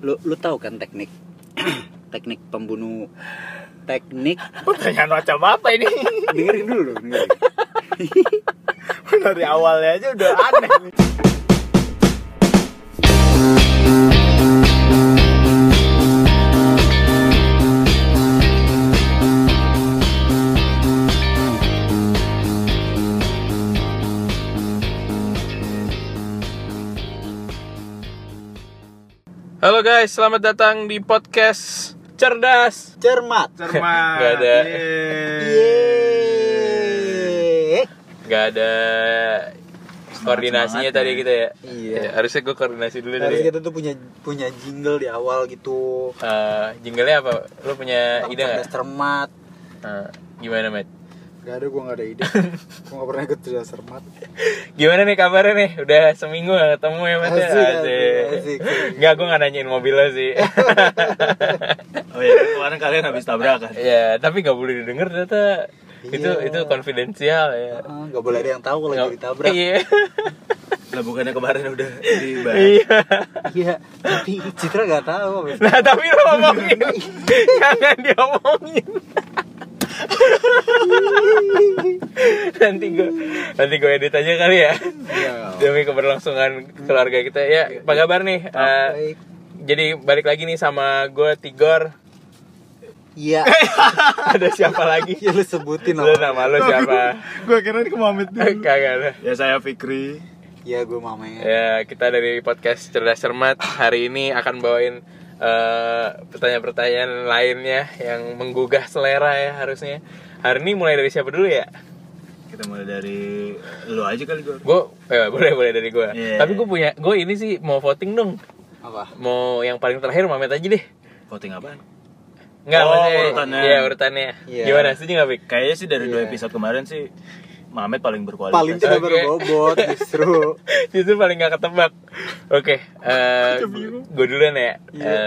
lu lu tahu kan teknik teknik pembunuh teknik Pertanyaan macam apa ini? dengerin dulu dengerin. Dari awalnya aja udah aneh Halo guys, selamat datang di podcast cerdas. cermat Cermat. Nggak ada. Yeay. Yeay. Gak ada koordinasinya semangat tadi ya. kita ya. Iya. Ya, harusnya gue koordinasi dulu Harus tadi. kita tuh punya punya jingle di awal gitu Eh, jinglenya apa? Lu punya ide cerdas nggak? cermat Eh, gimana, Matt? Gak ada, gue gak ada ide Gue gak pernah ikut cerdas cermat Gimana nih kabarnya nih? Udah seminggu gak ketemu ya, Matt? ya? Asik, asik, asik. Nggak, gue gak nanyain mobil lo sih. Oh iya, kemarin kalian habis tabrakan. ya, tapi gak boleh didengar ternyata. Itu Iya. itu konfidensial ya. Ah, Gak boleh ada yang tahu kalau Nggak- jadi tabrak Iya. Lah bukannya kemarin udah dibahas. Iya. Iya, tapi Citra gak tahu. Nah tapi lo ngomongin Jangan diomongin Nanti gue Nanti gue edit aja kali ya Iya. Demi keberlangsungan keluarga kita Ya apa kabar nih Baik. Jadi balik lagi nih sama gue Tigor Iya, Ada siapa lagi? ya lu sebutin Lu nama. nama lo siapa? Gue kira ke Muhammad dulu. Kagak ada Ya saya Fikri. Iya, gue mamanya. Ya kita dari podcast Cerdas Cermat Hari ini akan bawain eh, pertanyaan-pertanyaan lainnya Yang menggugah selera ya harusnya Hari ini mulai dari siapa dulu ya? Kita mulai dari lu aja kali gue. gue eh, boleh boleh dari gue Iya. tapi gue punya gue ini sih mau voting dong Apa? mau yang paling terakhir Mamet aja deh Voting apaan? Nggak Oh, maksudnya urutannya. iya urutannya Iya. gimana setuju nggak? Kayaknya sih dari dua Iya. episode kemarin sih Muhammad paling berkualitas. Paling tidak Oke. berbobot justru. Justru paling gak ketebak Oke eh, Gue duluan ya Iya.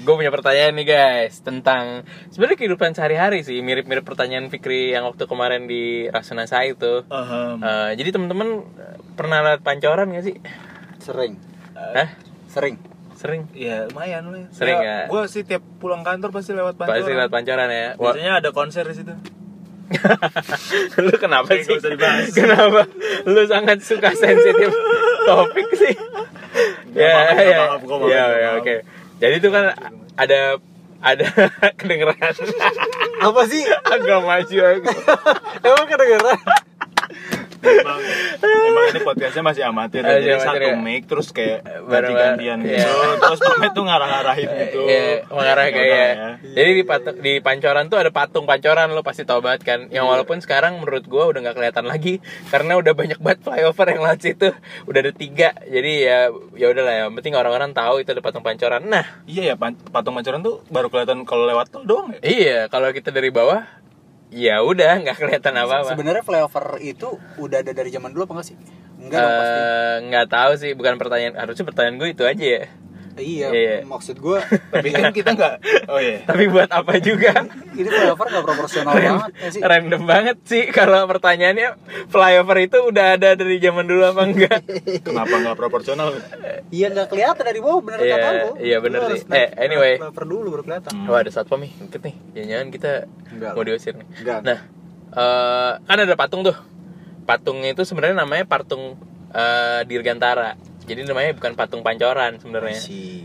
Gue punya pertanyaan nih guys Tentang sebenarnya kehidupan sehari-hari sih Mirip-mirip pertanyaan Fikri yang waktu kemarin di Rasuna Sai itu Ahem. Eh, Jadi temen-temen pernah lihat pancoran gak sih? Sering. Hah? Sering. Sering? Ya lumayan lah. Sering ya? Gue sih tiap pulang kantor pasti lewat pancoran. Pasti lihat pancoran ya Biasanya ada konser di situ. lu kenapa sih? nggak usah dibahas. Kenapa? Lu sangat suka sensitif topik sih. ya, ya, ya, ya, oke. Jadi itu kan ada ada kedengeran Apa sih? agak maju aku. Emang kedengeran? Emang, emang ini podcastnya masih amatir ya. Jadi satu ya. mic terus kayak ganti-gantian iya. gitu. Terus Muhammad tuh ngarah-ngarahin gitu. Iya, mengarah Ya kayak ya. Jadi di patung, di pancoran tuh ada patung pancoran lo pasti tau banget kan. Yang walaupun sekarang menurut gua udah nggak kelihatan lagi karena udah banyak banget flyover yang lewat situ. Udah ada tiga. Jadi ya ya udahlah ya. Penting orang-orang tahu itu ada patung pancoran. Nah, Iya ya, patung pancoran tuh baru kelihatan kalau lewat tol doang ya. Iya, kalau kita dari bawah, ya udah nggak kelihatan apa-apa. Sebenarnya flyover itu udah ada dari zaman dulu apa enggak sih? Enggak dong pasti. Eh, nggak tahu sih, bukan pertanyaan. Harusnya pertanyaan gue itu aja ya. Iya, iya. maksud gue Tapi kan kita nggak. Oh iya. Tapi buat apa juga? ini flyover gak proporsional banget ya sih? Random banget sih kalau pertanyaannya flyover itu udah ada dari zaman dulu apa enggak? Kenapa nggak proporsional? Iya nggak kelihatan dari bawah bener Iya, kata lu. iya, bener Lu sih. Eh, anyway. flyover dulu baru kelihatan. Wah ada satpam nih, ikut nih. Jangan-jangan kita Enggak mau diusir nih. Enggak. Nah, eh, kan ada patung tuh. Patungnya itu sebenarnya namanya patung eh, Dirgantara. Jadi namanya bukan patung pancoran sebenarnya.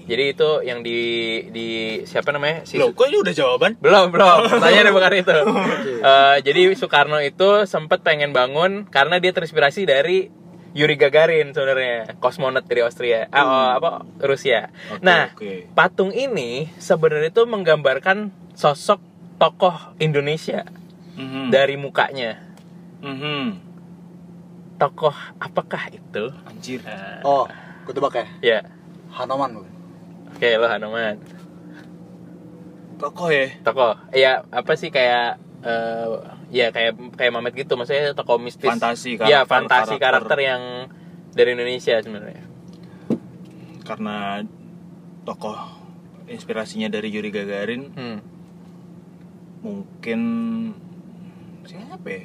Jadi itu yang di di siapa namanya? Si Loh, kok ini udah jawaban? belum belum pertanyaannya bukan itu Eh, jadi Soekarno itu sempat pengen bangun karena dia terinspirasi dari Yuri Gagarin sebenarnya kosmonot dari Austria ah, oh, apa Rusia Oke, nah oke. patung ini sebenarnya itu menggambarkan sosok tokoh Indonesia Mhm. dari mukanya Mhm. Tokoh apakah itu Anjir. Eh, Oh, gue tebak ya. ya Hanoman bukan? oke lo Hanuman Tokoh ya. tokoh ya apa sih kayak eh ya kayak kayak Mamet gitu maksudnya tokoh mistis Fantasi, ya karakter- fantasi karakter, karakter. yang dari Indonesia sebenarnya Karena tokoh inspirasinya dari Yuri Gagarin hmm. mungkin siapa ya?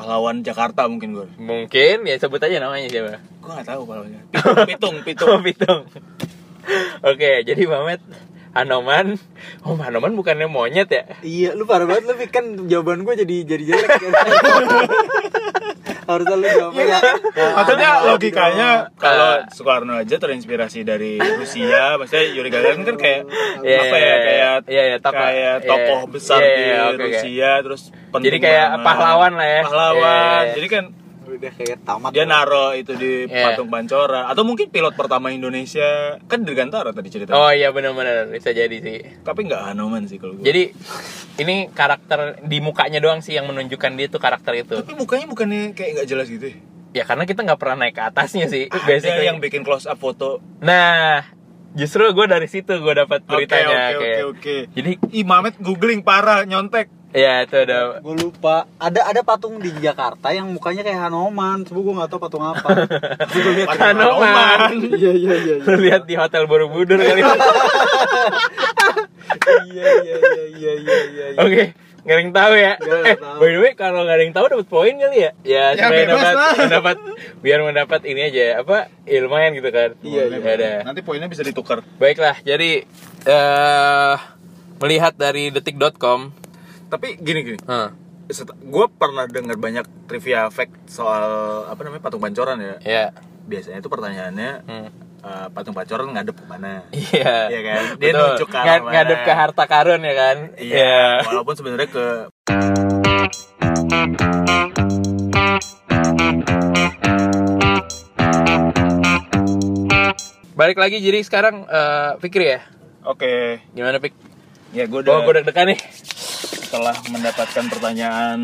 Pahlawan Jakarta mungkin gue. mungkin ya sebut aja namanya siapa Gue nggak tahu kalau pitung pitung pitung Oh, pitung. Oke, jadi Mamet Hanoman. Oh, Hanoman bukannya monyet ya? Iya, lu parah banget lu kan jawaban gue jadi jadi jelek. kan. Harusnya lu jawabnya. Iya, Maksudnya logikanya kalau Soekarno aja terinspirasi dari Rusia, maksudnya Yuri Gagarin kan kayak Iya, apa ya kayak iya, iya, tokoh- kayak tokoh besar iya, di. Rusia terus Jadi kayak banget. pahlawan lah ya. Pahlawan. Jadi kan udah kayak tamat. dia naro itu di Iya. patung Pancora atau mungkin pilot pertama Indonesia kan dirgantara tadi ceritanya. Oh iya benar-benar bisa jadi sih. Tapi nggak Hanoman sih kalau gue. Jadi ini karakter di mukanya doang sih yang menunjukkan dia tuh karakter itu. tapi mukanya bukannya kayak nggak jelas gitu ya? Ya karena kita nggak pernah naik ke atasnya sih. Ada Basically. yang bikin close up foto. Nah, justru gue dari situ gue dapat Oke beritanya oke kayak. oke oke. Jadi Ih Mamet googling parah nyontek. Ya itu udah Gue lupa. Ada ada patung di Jakarta yang mukanya kayak Hanoman. Coba gue nggak tahu patung apa. Gue lihat Hanoman. Iya iya iya. iya. Lu lihat di hotel Borobudur kali. Iya iya iya iya iya iya. Oke, nggak ada yang tahu ya. Ada Eh, tahu. by the way, kalau nggak ada yang tahu dapat poin kali ya? Ya, Ya, supaya dapat, mendapat, biar mendapat ini aja apa ilmuwan gitu kan? Iya, iya. Ya udah. Nanti poinnya bisa ditukar. Baiklah, jadi eh melihat dari detik.com, Tapi gini gini. huh, Gue pernah dengar banyak trivia fact soal apa namanya patung pancoran ya. ya, Biasanya itu pertanyaannya hmm. eh, patung pancoran ngadep ke mana? iya, Iya kan? Dia Betul. nunjuk ke Ngad- mana. ngadep ke harta karun ya kan? Iya. Walaupun sebenarnya ke Balik lagi jadi sekarang eh Fikri ya, Oke. gimana Fik? Ya gue Oh, udah gue deg-degan nih. Setelah mendapatkan pertanyaan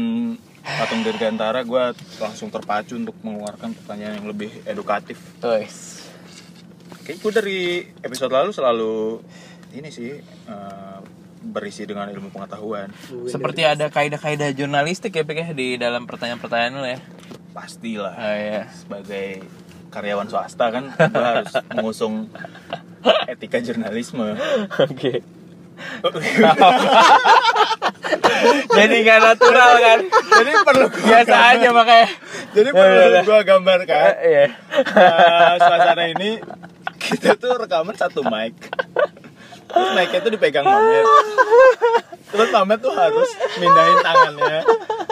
patung dirgantara gue langsung terpacu untuk mengeluarkan pertanyaan yang lebih edukatif. Guys. Kayaknya gue dari episode lalu selalu ini sih eh, berisi dengan ilmu pengetahuan. Seperti ada kaidah-kaidah jurnalistik ya Fik ya di dalam pertanyaan-pertanyaan lu ya. Pastilah Oh iya. sebagai karyawan swasta kan gue harus mengusung etika jurnalisme. Oke. Jadi nggak natural kan? Jadi perlu gua Biasa gambar- aja makanya. Jadi perlu ya, ya. gue gambarkan Iya. eh, suasana ini kita tuh rekaman satu mic. Terus mic-nya tuh dipegang Mamet. Terus Mamet tuh harus mindahin tangannya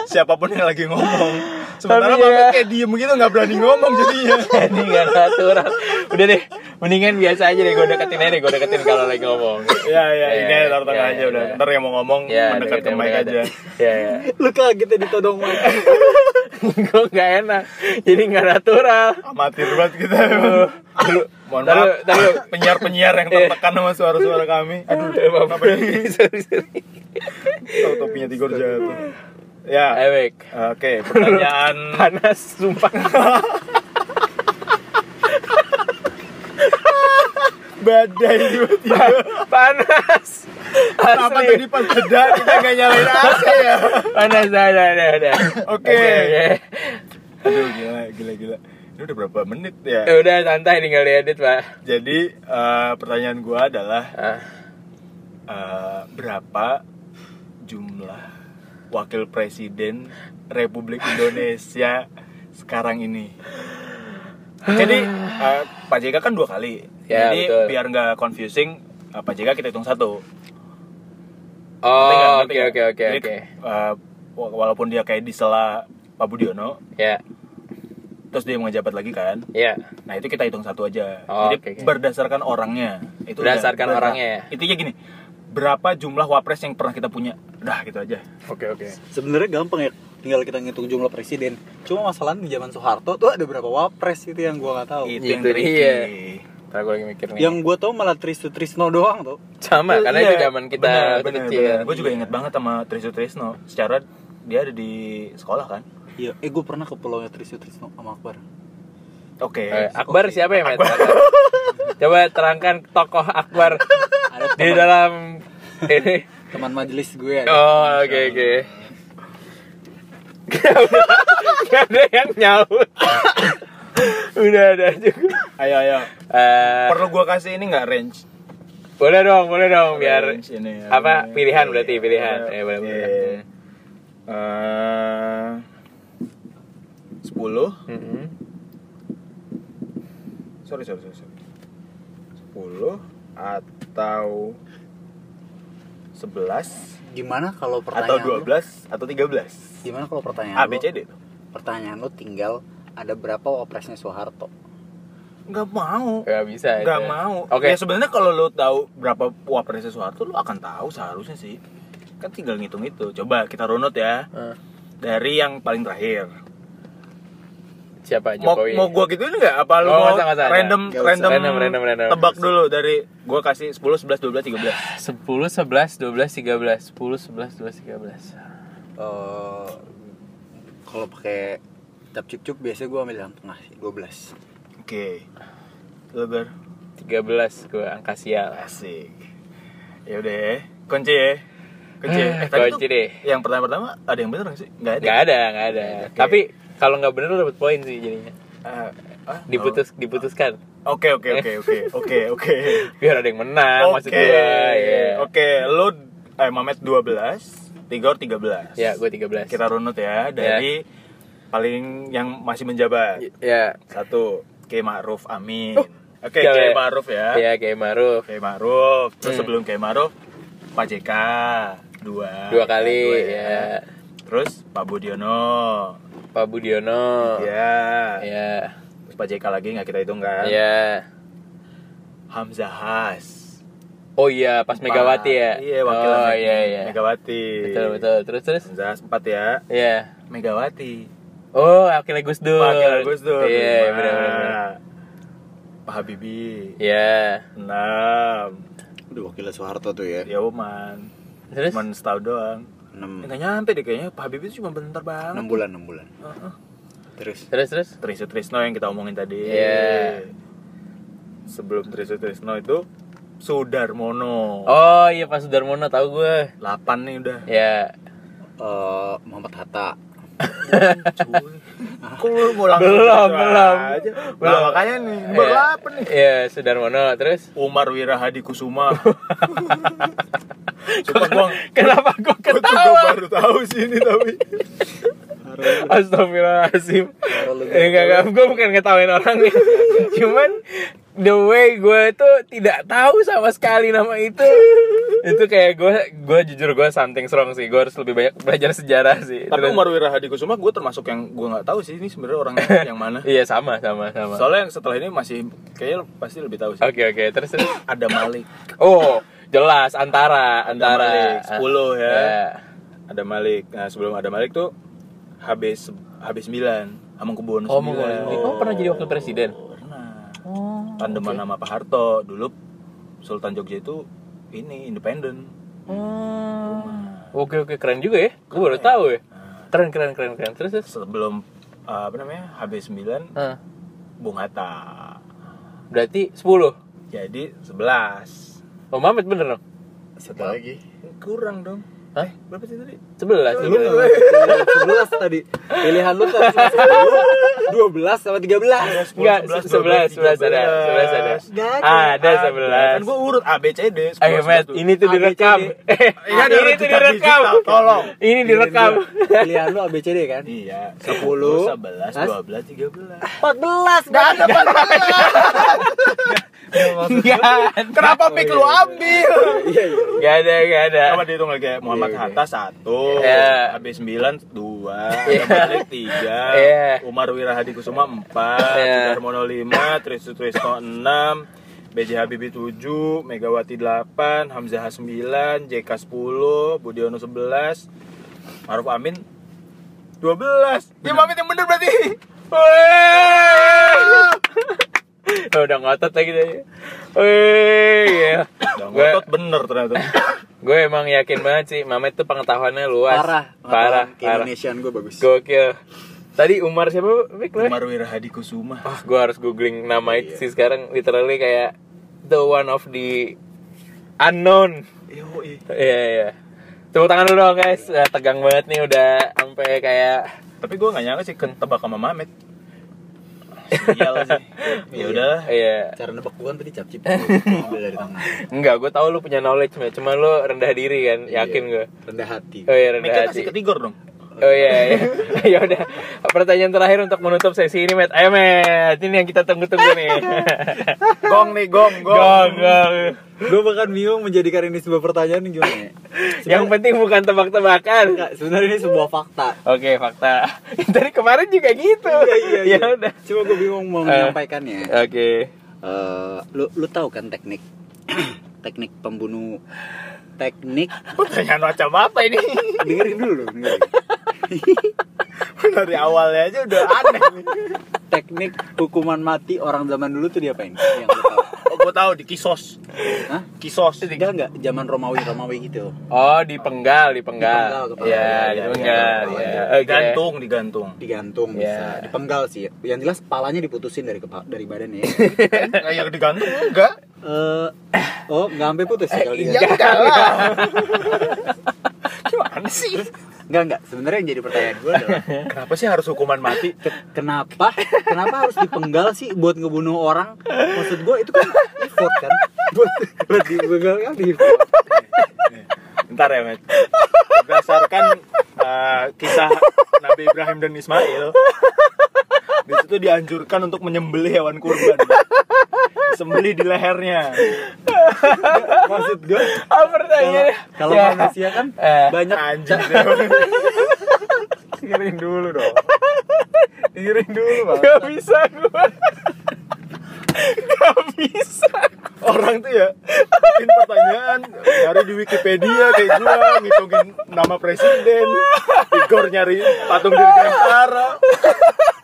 siapa pun yang lagi ngomong. Sementara ya- Mamet kayak diem gitu nggak berani ngomong jadinya. Jadi nggak natural. Udah deh, mendingan biasa aja deh gue deketin aja deh, gue deketin kalau lagi ngomong. Ya ya ini Ya, aja taruh tengah ya, aja udah. ya. Ntar yang mau ngomong Ya, mendekat ke deketin mic aja. Ya, ya. Lu kaget ya ditodong mic. gue nggak enak. Jadi nggak natural. Amatir banget kita emang. Mohon Taruh, maaf taruh. penyiar-penyiar yang Iya. tertekan sama suara-suara kami. Aduh, maaf. kenapa ini? sorry, sorry. Tahu topinya Tigor jatuh. Ya. Oke, pertanyaan Panas, sumpah. Badai tiba-tiba. Panas. Asli. tadi pas jeda kita gak nyalain AC ya? Panas, dah, dah, dah, dah. Oke. oke. Aduh, gila, gila, gila. Ini udah berapa menit Ya ya? udah santai tinggal diedit, Pak. Jadi, eh, pertanyaan gua adalah Ah, eh, berapa jumlah wakil presiden Republik Indonesia sekarang ini? Jadi eh, Pak JK kan dua kali. Ya, Jadi betul. biar nggak confusing, eh, Pak JK kita hitung satu. Oh, oke oke oke oke. eh, wa- walaupun dia kayak di sela Pak Budiono, Ya, terus dia mau ngejabat lagi kan. ya. Nah itu kita hitung satu aja. Oh, Jadi oke, oke. berdasarkan orangnya. Itu Berdasarkan udah- orangnya ya? Intinya gini, berapa jumlah wapres yang pernah kita punya? Udah gitu aja. Oke oke. Sebenarnya gampang ya. Tinggal kita ngitung jumlah presiden. Cuma masalahnya di zaman Soeharto tuh ada berapa wapres itu yang gua nggak tahu. Itu yang Itu tricky. dia. Ntar gue lagi mikir nih. Yang gua tahu malah Trisno Trisno doang tuh. sama karena Iya, itu zaman kita benar, waktu benar, kecil. benar. Gue juga inget banget sama Trisno Trisno. Secara dia ada di sekolah kan. Iya, eh gua pernah ke pulau Trisno Trisno sama Akbar. Oke. Eh, Akbar Oke. siapa ya, Met? Coba terangkan tokoh Akbar Ada di dalam ini. teman majelis gue ada. Oh, oke oke. Gak ada yang nyaut. Udah ada juga. Ayo ayo. Eh, Perlu gua kasih ini nggak range? boleh dong, boleh dong biar Range ini, apa ini. pilihan berarti pilihan. Oke. Eh, boleh boleh. Eh, 10 Mm-mm. sorry sorry sorry, sorry. 10 atau 11 Gimana kalau atau pertanyaan lu- 12 atau 13 Gimana kalau pertanyaan A lu- B C D tuh. Pertanyaan lu tinggal ada berapa wapresnya Soeharto? nggak mau. Gak bisa nggak itu. mau. Oke. ya sebenarnya kalau lo tahu berapa wapresnya Soeharto lo akan tahu seharusnya sih. Kan tinggal ngitung itu. Coba kita runut ya. Eh, dari yang paling terakhir. Siapa? Mau Jokowi? mau gua gituin nggak? Apa lu Oh, mau nggak nggak usah, random nggak usah. random, Random, random, random. tebak dulu dari gua kasih 10 11 12 13 10, 11, 12, 13 10, 11, 12, 13 Eh, kalau pakai tap cuk cuk biasanya gue ambil yang tengah sih 12 oke. Lu ber? 13 gue angka sial asik. Ya udah ya kunci ya. Kunci ya. Ah, eh, tadi kunci tuh deh. yang pertama pertama ada yang bener nggak sih? Nggak ada? Gak ada, gak ada. Oke. Tapi kalau nggak bener lu dapet poin sih jadinya. Ah, ah, Diputus, diputuskan. Oh. oke oke oke oke oke oke. Biar ada yang menang maksud Oke, gua ya. oke, lu eh Mamet 12, Tigor 13. Ya, gue 13 Kita runut ya dari paling yang masih menjabat. Ya, Satu, Kiai Ma'ruf Amin. Oh, Oke, Kiai- Kiai Ma'ruf ya. ya kayak Maruf Kiai Ma'ruf. Terus Hmm. sebelum Kiai Ma'ruf, Pak JK dua. Dua kali, Dua ya. Terus Pak Budiono. Pak Budiono Ya. Ya, Terus Pak JK lagi nggak kita hitung kan? ya Hamzah Has. Oh iya, pas Megawati ya Iya, wakil Oh iya, iya Megawati. Betul, betul Terus, terus Has 4 ya. Iya Megawati. Oh, wakilnya Gus Dur Wakil Gus Dur. Iya, lima. benar benar Pak Habibie. Iya 6. udah wakilnya Soeharto tuh ya Ya Oman. Terus? Cuman setahun doang. 6 Enggak nyampe deh kayaknya Pak Habibie itu cuma bentar banget. 6 bulan 6 bulan Heeh. terus Terus, terus Trisno Trisno yang kita omongin tadi. Iya. Sebelum Trisno Trisno itu Sudarmono. Oh iya Pak Sudarmono tahu gue 8 nih udah. Ya eh Muhammad Hatta. Kok lu mau langsung Belum, gitu belum. aja? Belum. Nah, makanya nih, baru Iya. 8 nih. Iya Sudarmono Terus Umar Wirahadi Kusuma. Sumpah gua Kenapa gue Gue juga ketawa baru tahu sih ini tapi Astagfirullahaladzim Eh, Enggak, enggak, gue bukan ngetawain orang nih Cuman The way gue tuh tidak tahu sama sekali nama itu Itu kayak gue, gue jujur gue something strong sih Gue harus lebih banyak belajar sejarah sih Tapi Terus- Umar Wirahadi Kusuma gue termasuk yang gue nggak tahu sih ini sebenarnya orangnya yang mana. Iya sama, sama, sama Soalnya yang setelah ini masih kayaknya pasti lebih tahu sih. Oke, oke, terus, terus Ada Malik. Oh, jelas, antara, Ada antara Malik 10 ya. Ya. Ada Malik. Nah, sebelum ada Malik tuh HB HB 9 Hamengkubuwono 9. Oh, Oh, pernah jadi wakil presiden? Pernah. Oh, Tandeman sama Pak Harto. Dulu Sultan Jogja itu ini independen. Oh. Oke oke keren juga ya. Gue baru tahu ya. Keren keren keren keren. Terus terus. Sebelum uh, apa namanya? HB 9 Hah, Bung Hatta. berarti 10 Jadi 11. Oh Mamet bener dong? Satu lagi Kurang dong. Hah? Berapa sih tadi? 11 Lu 11 11 tadi. Pilihan lu cuma 10 12 sama 13 Enggak, 11 11 ada 11 ada. Ada. Kan 11 gue urut A B C D. 10, Ayo Matt, 11, ini tuh A, B, C, direkam. D. Iya, Ini tuh direkam. tolong. Ini direkam. Pilihan lu ABCD kan? Iya. 10, 11, Hah? 12, 13. 14 Gak ada Enggak Kenapa mic lu ambil? Iya iya Enggak ada enggak ada Coba dihitung lagi ya. Muhammad Iya, iya. Hatta 1, Iya. AB 9 2, Iya. Malik 3, Iya. Umar Wirahadi Kusuma 4, Iya. Sudarmono 5, Trisno 6, BJ Habibie 7, Megawati 8, Hamzah 9, JK 10, Budiono 11, Maruf Amin 12. Ya Mamit yang bener berarti. Wih. Udah ngotot lagi tadi. Wih, iya. Udah ngotot bener ternyata. gue emang yakin banget sih Mamet tuh pengetahuannya luas. Parah Parah, parah. Indonesian gue bagus Gokil. Tadi Umar siapa? Mik lu? Umar Wirahadi Kusuma. Wah, gue harus googling nama itu Iya. sih sekarang literally kayak the one of the unknown. Yoi. Iya, iya. Tepuk tangan dulu dong guys. Tegang banget nih udah sampai kayak Tapi gue gak nyangka sih ketebak sama Mamet. Sial sih. Ya udah. iya. Cara nebak gue kan tadi cap-cip Ambil dari tangan Enggak, gue tahu lu punya knowledge, cuma lu rendah diri kan, Iya. yakin gue. Rendah hati Oh iya rendah hati. kasih ketigor dong. Oh iya, iya. ya udah. Pertanyaan terakhir untuk menutup sesi ini, Matt. Ayo, Matt. Ini yang kita tunggu-tunggu nih. Gong nih, gong, gong. gong, gong. gue bahkan bingung menjadikan ini sebuah pertanyaan gimana ya Yang penting bukan tebak-tebakan. Sebenarnya ini sebuah fakta Oke, fakta. Dari kemarin juga gitu. iya iya Ya udah. cuma gue bingung mau Eh. menyampaikannya Oke. Eh, lu lu tahu kan teknik teknik pembunuh teknik Pertanyaan macam apa ini? dengerin dulu dong, dengerin. Dari awalnya aja udah aneh nih. teknik hukuman mati orang zaman dulu tuh diapain yang lu tahu gue tahu di kisos. Hah? Kisos. enggak enggak zaman Romawi Romawi gitu Oh, dipenggal, dipenggal. Dipenggal, kepala. Iya, Iya, iya, dipenggal. iya. Iya. Oke. Digantung, digantung. digantung Iya. bisa dipenggal sih yang jelas palanya diputusin dari kepala dari badannya ya. Kayak digantung enggak? Eh, oh nggak sampai putus sih kalau iya. dia. Gimana sih? Nggak nggak sebenarnya yang jadi pertanyaan gue adalah Kenapa sih harus hukuman mati? ke- kenapa kenapa harus dipenggal sih buat ngebunuh orang maksud gue itu kan effort kan buat buat dipenggal kan effort Bentar ya, Met. Berdasarkan uh, kisah Nabi Ibrahim dan Ismail, di situ dianjurkan untuk menyembelih hewan kurban. Disembelih di lehernya. maksud gue Oh, pertanyaannya. kalau Ya. manusia kan Eh. banyak Anjing. dengerin dulu dong dengerin dulu bang Gak bisa gua. Gak bisa. Orang tuh ya bikin pertanyaan nyari di Wikipedia kayak gua ngitungin nama presiden, Igor nyari patung dirgantara.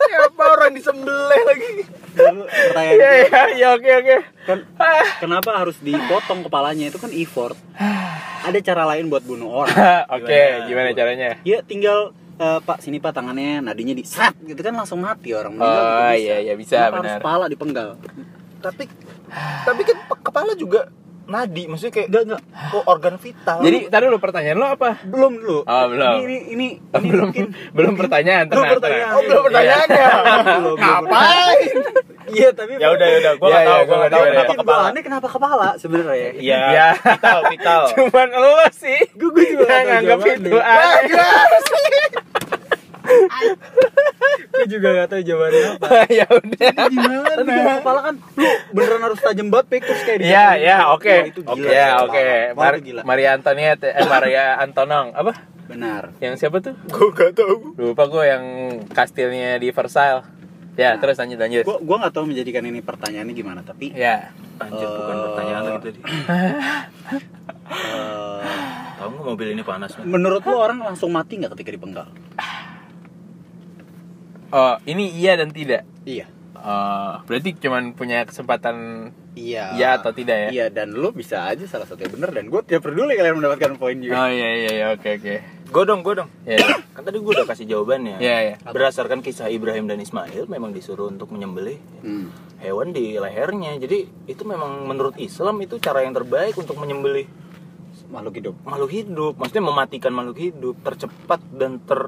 Siapa orang disembelih lagi? Dulu pertanyaan Iya, gue, iya, iya, oke, oke. kan kenapa harus dipotong kepalanya itu kan effort ada cara lain buat bunuh orang Oke, gimana caranya? ya tinggal eh, pak sini pak tangannya nadinya di gitu kan langsung mati orang Oh, juga iya, iya, bisa, Kenapa harus benar. kepala dipenggal Tapi tapi kan kepala juga nadi, maksudnya kayak enggak enggak oh, organ vital. Jadi, tadi dulu pertanyaan lo apa? belum dulu Oh, belum. ini ini, ini, Oh, ini belum mungkin belum pertanyaan Belum tenang, pertanyaan. tenang. Oh, belum pertanyaannya. Belum, belum Ngapain? iya tapi Ya udah, ya udah, gua Iya, nggak tahu, iya, gua gua nggak tahu kenapa kepala. aneh kenapa kepala sebenarnya Iya, Iya. vital, vital. Cuman lo sih. Gue gue juga nggak nganggap itu aneh. Gue juga gak tahu jawabannya apa ya udah. gimana tapi kepala kan lu beneran harus tajam banget Pek, terus kayak Iya, di- ya, oke. Oke, ya, oke. Maria Antoniette, eh Maria Antonong, apa? benar Yang siapa tuh? Gua nggak tahu. Lupa gue yang kastilnya di Versailles. Ya, Nah. terus lanjut lanjut. gue gue nggak tahu menjadikan ini pertanyaannya gimana tapi Ya. Anjir, bukan Eh. pertanyaan lagi tadi. eh, Tahu nggak mobil ini panas? Met? menurut lu orang langsung mati nggak ketika dipenggal Oh, ini iya dan tidak. iya Oh, berarti cuman punya kesempatan iya iya atau tidak ya? iya dan lu bisa aja salah satu yang benar dan gue tidak peduli kalian mendapatkan poin juga Oh iya iya iya oke oke. Gue dong, gue dong. Ya ya. Kan tadi gue udah kasih jawabannya. Iya iya. Berdasarkan kisah Ibrahim dan Ismail, memang disuruh untuk menyembelih Hmm. hewan di lehernya. Jadi itu memang menurut Islam itu cara yang terbaik untuk menyembelih makhluk hidup makhluk hidup. Maksudnya mematikan makhluk hidup tercepat dan ter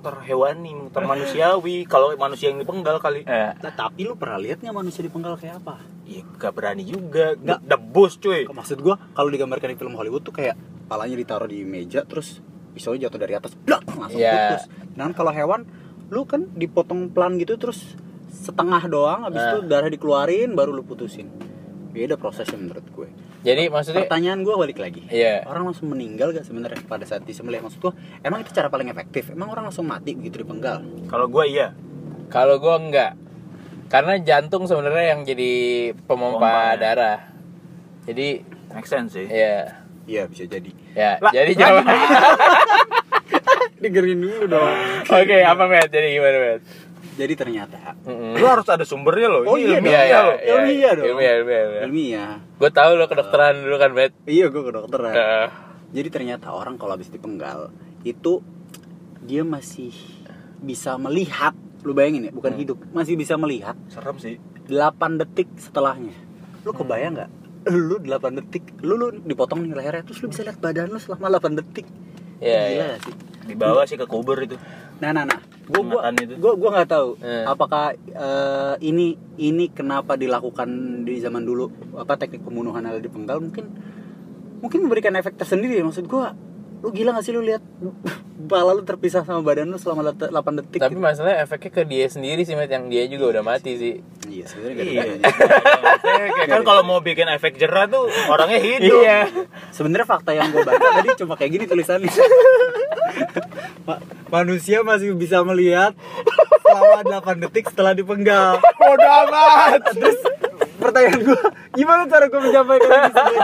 terhewani, termanusiawi. Kalau manusia yang dipenggal kali, Eh, Nah, tapi lu pernah lihat nggak manusia dipenggal kayak apa? ya gak berani juga. Nggak. Gak debus cuy. Maksud gua kalau digambarkan di film Hollywood tuh kayak palanya ditaruh di meja terus pisaunya jatuh dari atas, blak langsung Iya. putus. Dan kalau hewan lu kan dipotong pelan gitu terus setengah doang habis Nah. itu darah dikeluarin baru lu putusin. Beda prosesnya menurut gue. Jadi maksudnya Pertanyaan gua balik lagi. Iya. Orang langsung meninggal gak sebenarnya pada saat disembelih? Maksud gua, emang itu cara paling efektif? Emang orang langsung mati begitu dipenggal? Kalau gue iya. kalau gua enggak. Karena jantung sebenarnya yang jadi pompa Pompa, ya. darah. Jadi Make sense sih. ya Iya bisa jadi. ya Lah, jadi jawab. Dengerin dulu dong. Oke, apa Matt? Jadi gimana Matt? Jadi ternyata Mm-mm. Lu harus ada sumbernya loh. Oh Ini iya ilmiah Iya, iya, loh. iya. Ilmiah dong. Ilmiah, ilmiah, ilmiah. ilmiah. Gue tahu lo kedokteran dulu kan, Matt. Iya, gue ke dokteran. Eh, Jadi ternyata orang kalau habis dipenggal itu dia masih bisa melihat. Lu bayangin ya, bukan Hmm. hidup, masih bisa melihat Serem sih. 8 detik setelahnya. Lu kebayang nggak? Lu 8 detik, lu lu dipotong nih lehernya, terus lu bisa lihat badan lu selama 8 detik. Iya, Gila iya. sih. Dibawa sih ke kubur itu. Nah, nah, nah. Gua gua gua gua nggak tahu Eh. apakah eh, ini ini kenapa dilakukan di zaman dulu apa teknik pembunuhan ada dipenggal mungkin mungkin memberikan efek tersendiri maksud gua lu gila gak sih lu lihat kepala lu terpisah sama badan lu selama 8 detik Tapi gitu. masalahnya efeknya ke dia sendiri sih, Met, yang dia juga udah mati sih. iya sebenarnya Iya. kan kalau mau bikin efek jerah tuh orangnya hidup. Iya. sebenarnya fakta yang gue baca tadi cuma kayak gini tulisannya manusia masih bisa melihat selama 8 detik setelah dipenggal Bodoh amat. terus pertanyaan gue gimana cara gue menyampaikan ini?